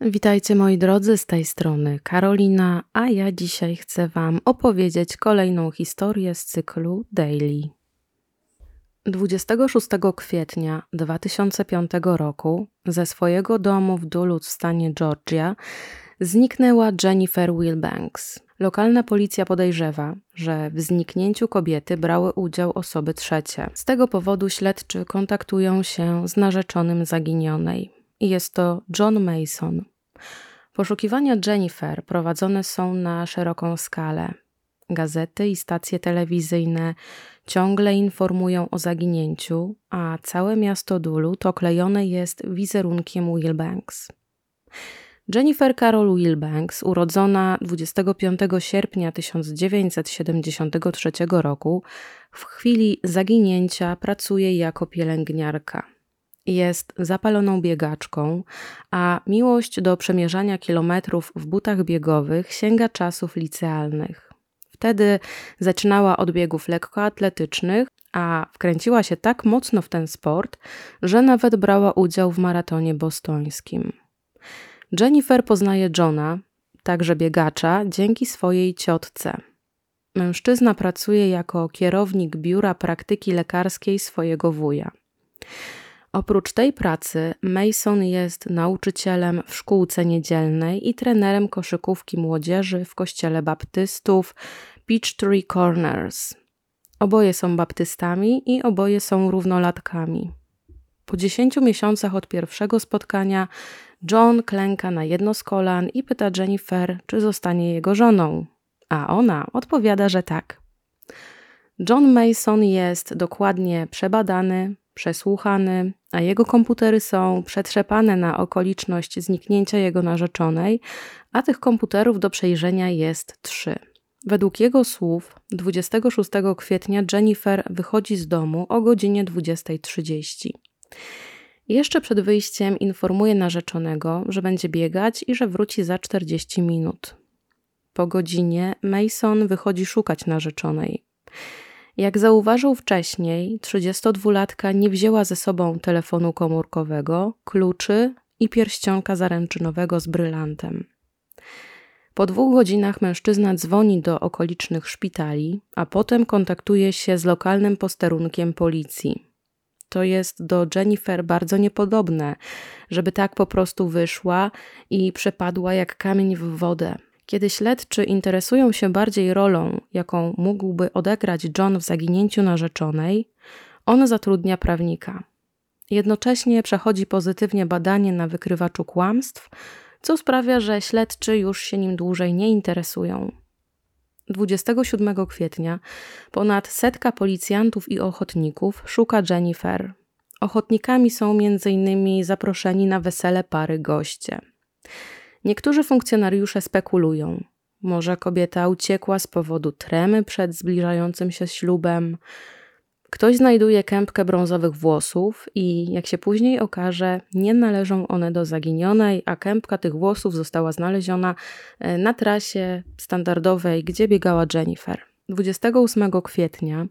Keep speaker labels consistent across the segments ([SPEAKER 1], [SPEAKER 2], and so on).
[SPEAKER 1] Witajcie moi drodzy z tej strony Karolina, a ja dzisiaj chcę Wam opowiedzieć kolejną historię z cyklu Daily. 26 kwietnia 2005 roku ze swojego domu w Duluth w stanie Georgia zniknęła Jennifer Wilbanks. Lokalna policja podejrzewa, że w zniknięciu kobiety brały udział osoby trzecie. Z tego powodu śledczy kontaktują się z narzeczonym zaginionej. Jest to John Mason. Poszukiwania Jennifer prowadzone są na szeroką skalę. Gazety i stacje telewizyjne ciągle informują o zaginięciu, a całe miasto Duluth oklejone jest wizerunkiem Wilbanks. Jennifer Carol Wilbanks, urodzona 25 sierpnia 1973 roku, w chwili zaginięcia pracuje jako pielęgniarka. Jest zapaloną biegaczką, a miłość do przemierzania kilometrów w butach biegowych sięga czasów licealnych. Wtedy zaczynała od biegów lekkoatletycznych, a wkręciła się tak mocno w ten sport, że nawet brała udział w maratonie bostońskim. Jennifer poznaje Johna, także biegacza, dzięki swojej ciotce. Mężczyzna pracuje jako kierownik biura praktyki lekarskiej swojego wuja. Oprócz tej pracy, Mason jest nauczycielem w szkółce niedzielnej i trenerem koszykówki młodzieży w kościele baptystów Peachtree Corners. Oboje są baptystami i oboje są równolatkami. Po dziesięciu miesiącach od pierwszego spotkania, John klęka na jedno z kolan i pyta Jennifer, czy zostanie jego żoną. A ona odpowiada, że tak. John Mason jest dokładnie przebadany, przesłuchany, a jego komputery są przetrzepane na okoliczność zniknięcia jego narzeczonej, a tych komputerów do przejrzenia jest trzy. Według jego słów 26 kwietnia Jennifer wychodzi z domu o godzinie 20.30. Jeszcze przed wyjściem informuje narzeczonego, że będzie biegać i że wróci za 40 minut. Po godzinie Mason wychodzi szukać narzeczonej. Jak zauważył wcześniej, 32-latka nie wzięła ze sobą telefonu komórkowego, kluczy i pierścionka zaręczynowego z brylantem. Po dwóch godzinach mężczyzna dzwoni do okolicznych szpitali, a potem kontaktuje się z lokalnym posterunkiem policji. To jest do Jennifer bardzo niepodobne, żeby tak po prostu wyszła i przepadła jak kamień w wodę. Kiedy śledczy interesują się bardziej rolą, jaką mógłby odegrać John w zaginięciu narzeczonej, on zatrudnia prawnika. Jednocześnie przechodzi pozytywnie badanie na wykrywaczu kłamstw, co sprawia, że śledczy już się nim dłużej nie interesują. 27 kwietnia ponad setka policjantów i ochotników szuka Jennifer. Ochotnikami są m.in. zaproszeni na wesele pary goście. Niektórzy funkcjonariusze spekulują. Może kobieta uciekła z powodu tremy przed zbliżającym się ślubem. Ktoś znajduje kępkę brązowych włosów i, jak się później okaże, nie należą one do zaginionej, a kępka tych włosów została znaleziona e, na trasie standardowej, gdzie biegała Jennifer. 28 kwietnia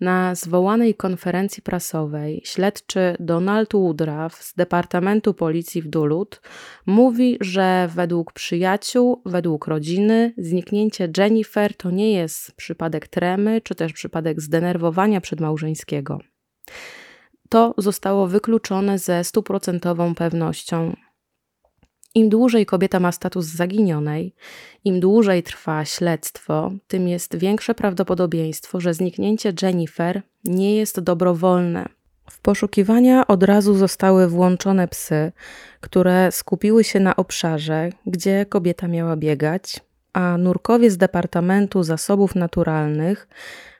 [SPEAKER 1] na zwołanej konferencji prasowej śledczy Donald Woodruff z Departamentu Policji w Duluth mówi, że według przyjaciół, według rodziny, zniknięcie Jennifer to nie jest przypadek tremy czy też przypadek zdenerwowania przedmałżeńskiego. To zostało wykluczone ze stuprocentową pewnością. Im dłużej kobieta ma status zaginionej, im dłużej trwa śledztwo, tym jest większe prawdopodobieństwo, że zniknięcie Jennifer nie jest dobrowolne. W poszukiwania od razu zostały włączone psy, które skupiły się na obszarze, gdzie kobieta miała biegać, a nurkowie z Departamentu Zasobów Naturalnych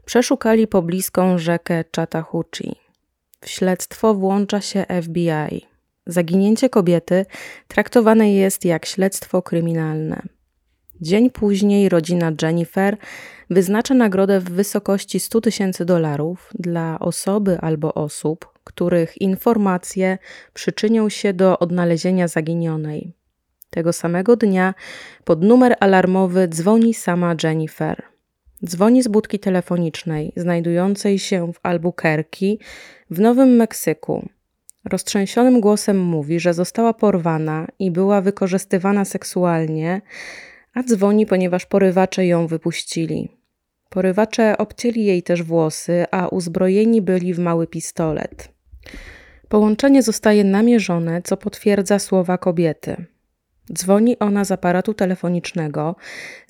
[SPEAKER 1] przeszukali pobliską rzekę Chattahoochee. W śledztwo włącza się FBI. Zaginięcie kobiety traktowane jest jak śledztwo kryminalne. Dzień później rodzina Jennifer wyznacza nagrodę w wysokości 100 tysięcy dolarów dla osoby albo osób, których informacje przyczynią się do odnalezienia zaginionej. Tego samego dnia pod numer alarmowy dzwoni sama Jennifer. Dzwoni z budki telefonicznej znajdującej się w Albuquerque w Nowym Meksyku Roztrzęsionym głosem mówi, że została porwana i była wykorzystywana seksualnie, a dzwoni, ponieważ porywacze ją wypuścili. Porywacze obcięli jej też włosy, a uzbrojeni byli w mały pistolet. Połączenie zostaje namierzone, co potwierdza słowa kobiety. Dzwoni ona z aparatu telefonicznego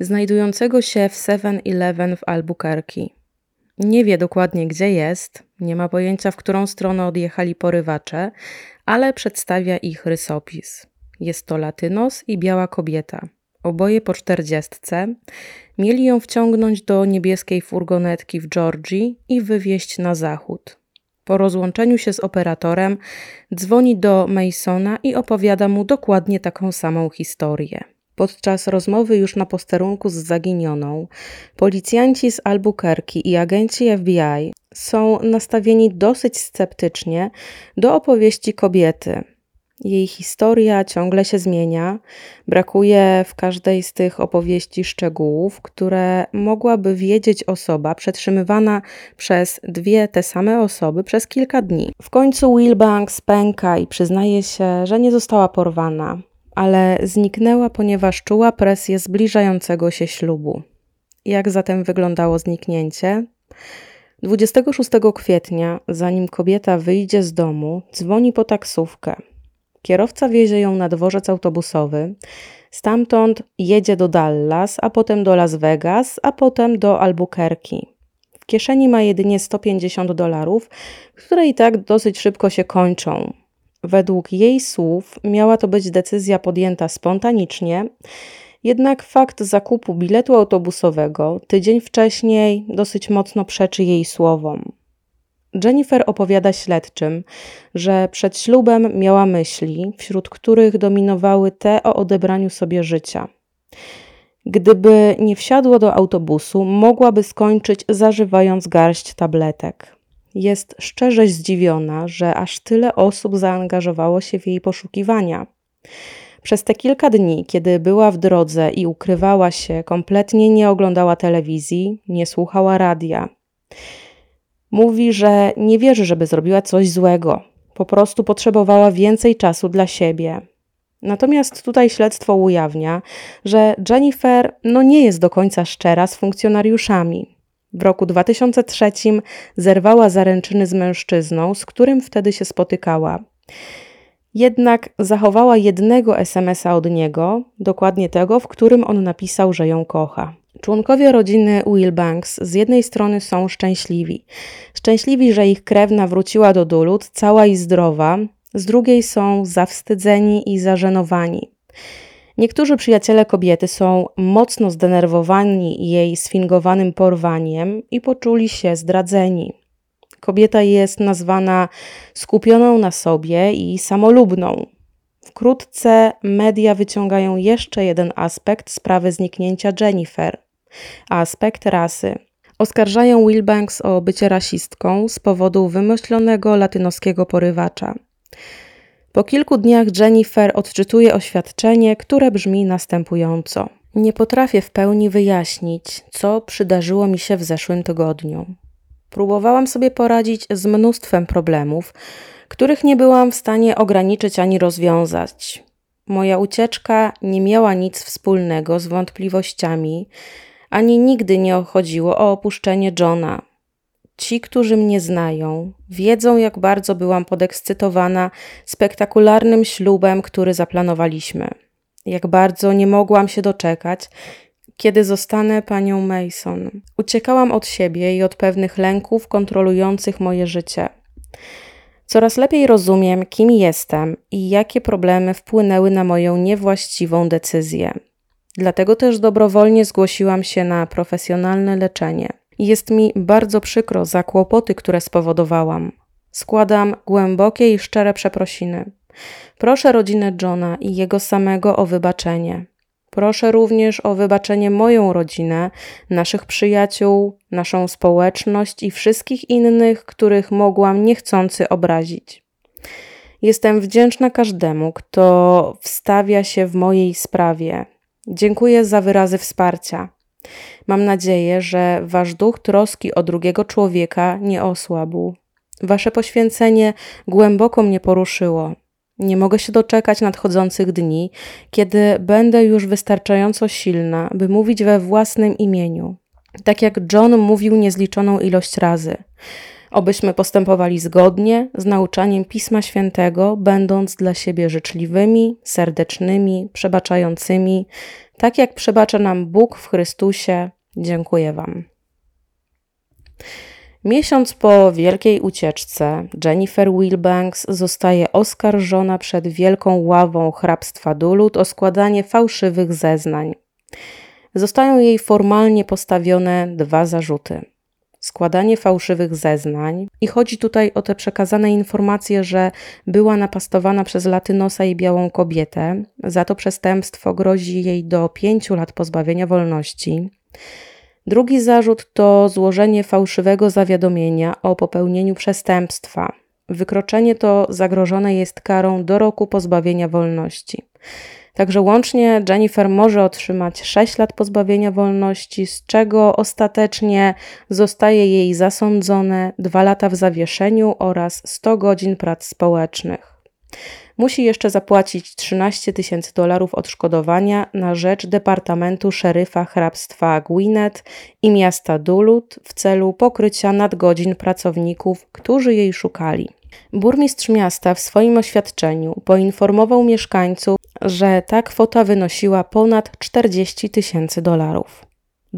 [SPEAKER 1] znajdującego się w 7-Eleven w Albuquerque. Nie wie dokładnie, gdzie jest, nie ma pojęcia, w którą stronę odjechali porywacze, ale przedstawia ich rysopis. Jest to latynos i biała kobieta. Oboje po czterdziestce. Mieli ją wciągnąć do niebieskiej furgonetki w Georgii i wywieźć na zachód. Po rozłączeniu się z operatorem dzwoni do Masona i opowiada mu dokładnie taką samą historię. Podczas rozmowy już na posterunku z zaginioną, policjanci z Albuquerque i agenci FBI są nastawieni dosyć sceptycznie do opowieści kobiety, jej historia ciągle się zmienia. Brakuje w każdej z tych opowieści szczegółów, które mogłaby wiedzieć osoba przetrzymywana przez dwie te same osoby przez kilka dni. W końcu Wilbanks pęka i przyznaje się, że nie została porwana, ale zniknęła, ponieważ czuła presję zbliżającego się ślubu. Jak zatem wyglądało zniknięcie? 26 kwietnia, zanim kobieta wyjdzie z domu, dzwoni po taksówkę. Kierowca wiezie ją na dworzec autobusowy. Stamtąd jedzie do Dallas, a potem do Las Vegas, a potem do Albuquerque. W kieszeni ma jedynie 150 dolarów, które i tak dosyć szybko się kończą. Według jej słów miała to być decyzja podjęta spontanicznie, jednak fakt zakupu biletu autobusowego tydzień wcześniej dosyć mocno przeczy jej słowom. Jennifer opowiada śledczym, że przed ślubem miała myśli, wśród których dominowały te o odebraniu sobie życia. Gdyby nie wsiadło do autobusu, mogłaby skończyć zażywając garść tabletek. Jest szczerze zdziwiona, że aż tyle osób zaangażowało się w jej poszukiwania. Przez te kilka dni, kiedy była w drodze i ukrywała się, kompletnie nie oglądała telewizji, nie słuchała radia. Mówi, że nie wierzy, żeby zrobiła coś złego. Po prostu potrzebowała więcej czasu dla siebie. Natomiast tutaj śledztwo ujawnia, że Jennifer no nie jest do końca szczera z funkcjonariuszami. W roku 2003 zerwała zaręczyny z mężczyzną, z którym wtedy się spotykała. Jednak zachowała jednego SMS-a od niego, dokładnie tego, w którym on napisał, że ją kocha. Członkowie rodziny Wilbanks z jednej strony są szczęśliwi. Szczęśliwi, że ich krewna wróciła do Duluth cała i zdrowa, z drugiej są zawstydzeni i zażenowani. Niektórzy przyjaciele kobiety są mocno zdenerwowani jej sfingowanym porwaniem i poczuli się zdradzeni. Kobieta jest nazwana skupioną na sobie i samolubną. Wkrótce media wyciągają jeszcze jeden aspekt sprawy zniknięcia Jennifer aspekt rasy. Oskarżają Wilbanks o bycie rasistką z powodu wymyślonego latynoskiego porywacza. Po kilku dniach Jennifer odczytuje oświadczenie, które brzmi następująco. Nie potrafię w pełni wyjaśnić, co przydarzyło mi się w zeszłym tygodniu. Próbowałam sobie poradzić z mnóstwem problemów, których nie byłam w stanie ograniczyć ani rozwiązać. Moja ucieczka nie miała nic wspólnego z wątpliwościami, ani nigdy nie chodziło o opuszczenie Johna. Ci, którzy mnie znają, wiedzą, jak bardzo byłam podekscytowana spektakularnym ślubem, który zaplanowaliśmy. Jak bardzo nie mogłam się doczekać, kiedy zostanę panią Mason. Uciekałam od siebie i od pewnych lęków kontrolujących moje życie. Coraz lepiej rozumiem, kim jestem i jakie problemy wpłynęły na moją niewłaściwą decyzję. Dlatego też dobrowolnie zgłosiłam się na profesjonalne leczenie. Jest mi bardzo przykro za kłopoty, które spowodowałam. Składam głębokie i szczere przeprosiny. Proszę rodzinę Johna i jego samego o wybaczenie. Proszę również o wybaczenie moją rodzinę, naszych przyjaciół, naszą społeczność i wszystkich innych, których mogłam niechcący obrazić. Jestem wdzięczna każdemu, kto wstawia się w mojej sprawie, Dziękuję za wyrazy wsparcia. Mam nadzieję, że wasz duch troski o drugiego człowieka nie osłabł. Wasze poświęcenie głęboko mnie poruszyło. Nie mogę się doczekać nadchodzących dni, kiedy będę już wystarczająco silna, by mówić we własnym imieniu. Tak jak John mówił niezliczoną ilość razy. Obyśmy postępowali zgodnie z nauczaniem Pisma Świętego, będąc dla siebie życzliwymi, serdecznymi, przebaczającymi, tak jak przebacza nam Bóg w Chrystusie. Dziękuję Wam. Miesiąc po wielkiej ucieczce, Jennifer Wilbanks zostaje oskarżona przed wielką ławą hrabstwa Duluth o składanie fałszywych zeznań. Zostają jej formalnie postawione dwa zarzuty. Składanie fałszywych zeznań, i chodzi tutaj o te przekazane informacje, że była napastowana przez latynosa i białą kobietę. Za to przestępstwo grozi jej do pięciu lat pozbawienia wolności Drugi zarzut to złożenie fałszywego zawiadomienia o popełnieniu przestępstwa. Wykroczenie to zagrożone jest karą do roku pozbawienia wolności. Także łącznie Jennifer może otrzymać 6 lat pozbawienia wolności, z czego ostatecznie zostaje jej zasądzone 2 lata w zawieszeniu oraz 100 godzin prac społecznych musi jeszcze zapłacić 13 tysięcy dolarów odszkodowania na rzecz Departamentu Szeryfa Hrabstwa Gwinnett i miasta Duluth w celu pokrycia nadgodzin pracowników, którzy jej szukali. Burmistrz miasta w swoim oświadczeniu poinformował mieszkańców, że ta kwota wynosiła ponad 40 tysięcy dolarów.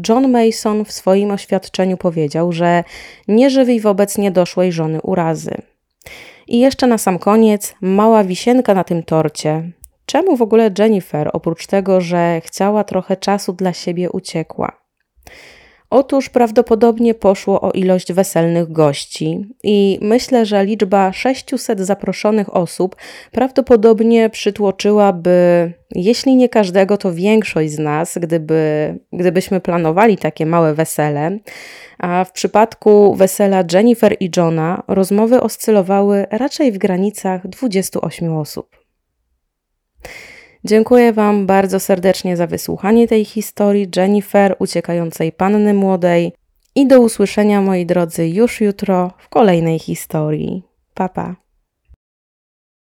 [SPEAKER 1] John Mason w swoim oświadczeniu powiedział, że nie żywi wobec niedoszłej żony urazy. I jeszcze na sam koniec mała wisienka na tym torcie. Czemu w ogóle Jennifer, oprócz tego, że chciała trochę czasu dla siebie, uciekła? Otóż prawdopodobnie poszło o ilość weselnych gości i myślę, że liczba 600 zaproszonych osób prawdopodobnie przytłoczyłaby, jeśli nie każdego, to większość z nas, gdyby, gdybyśmy planowali takie małe wesele. A w przypadku wesela Jennifer i Johna rozmowy oscylowały raczej w granicach 28 osób. Dziękuję Wam bardzo serdecznie za wysłuchanie tej historii Jennifer, uciekającej panny młodej. I do usłyszenia, moi drodzy, już jutro w kolejnej historii. Papa. Pa.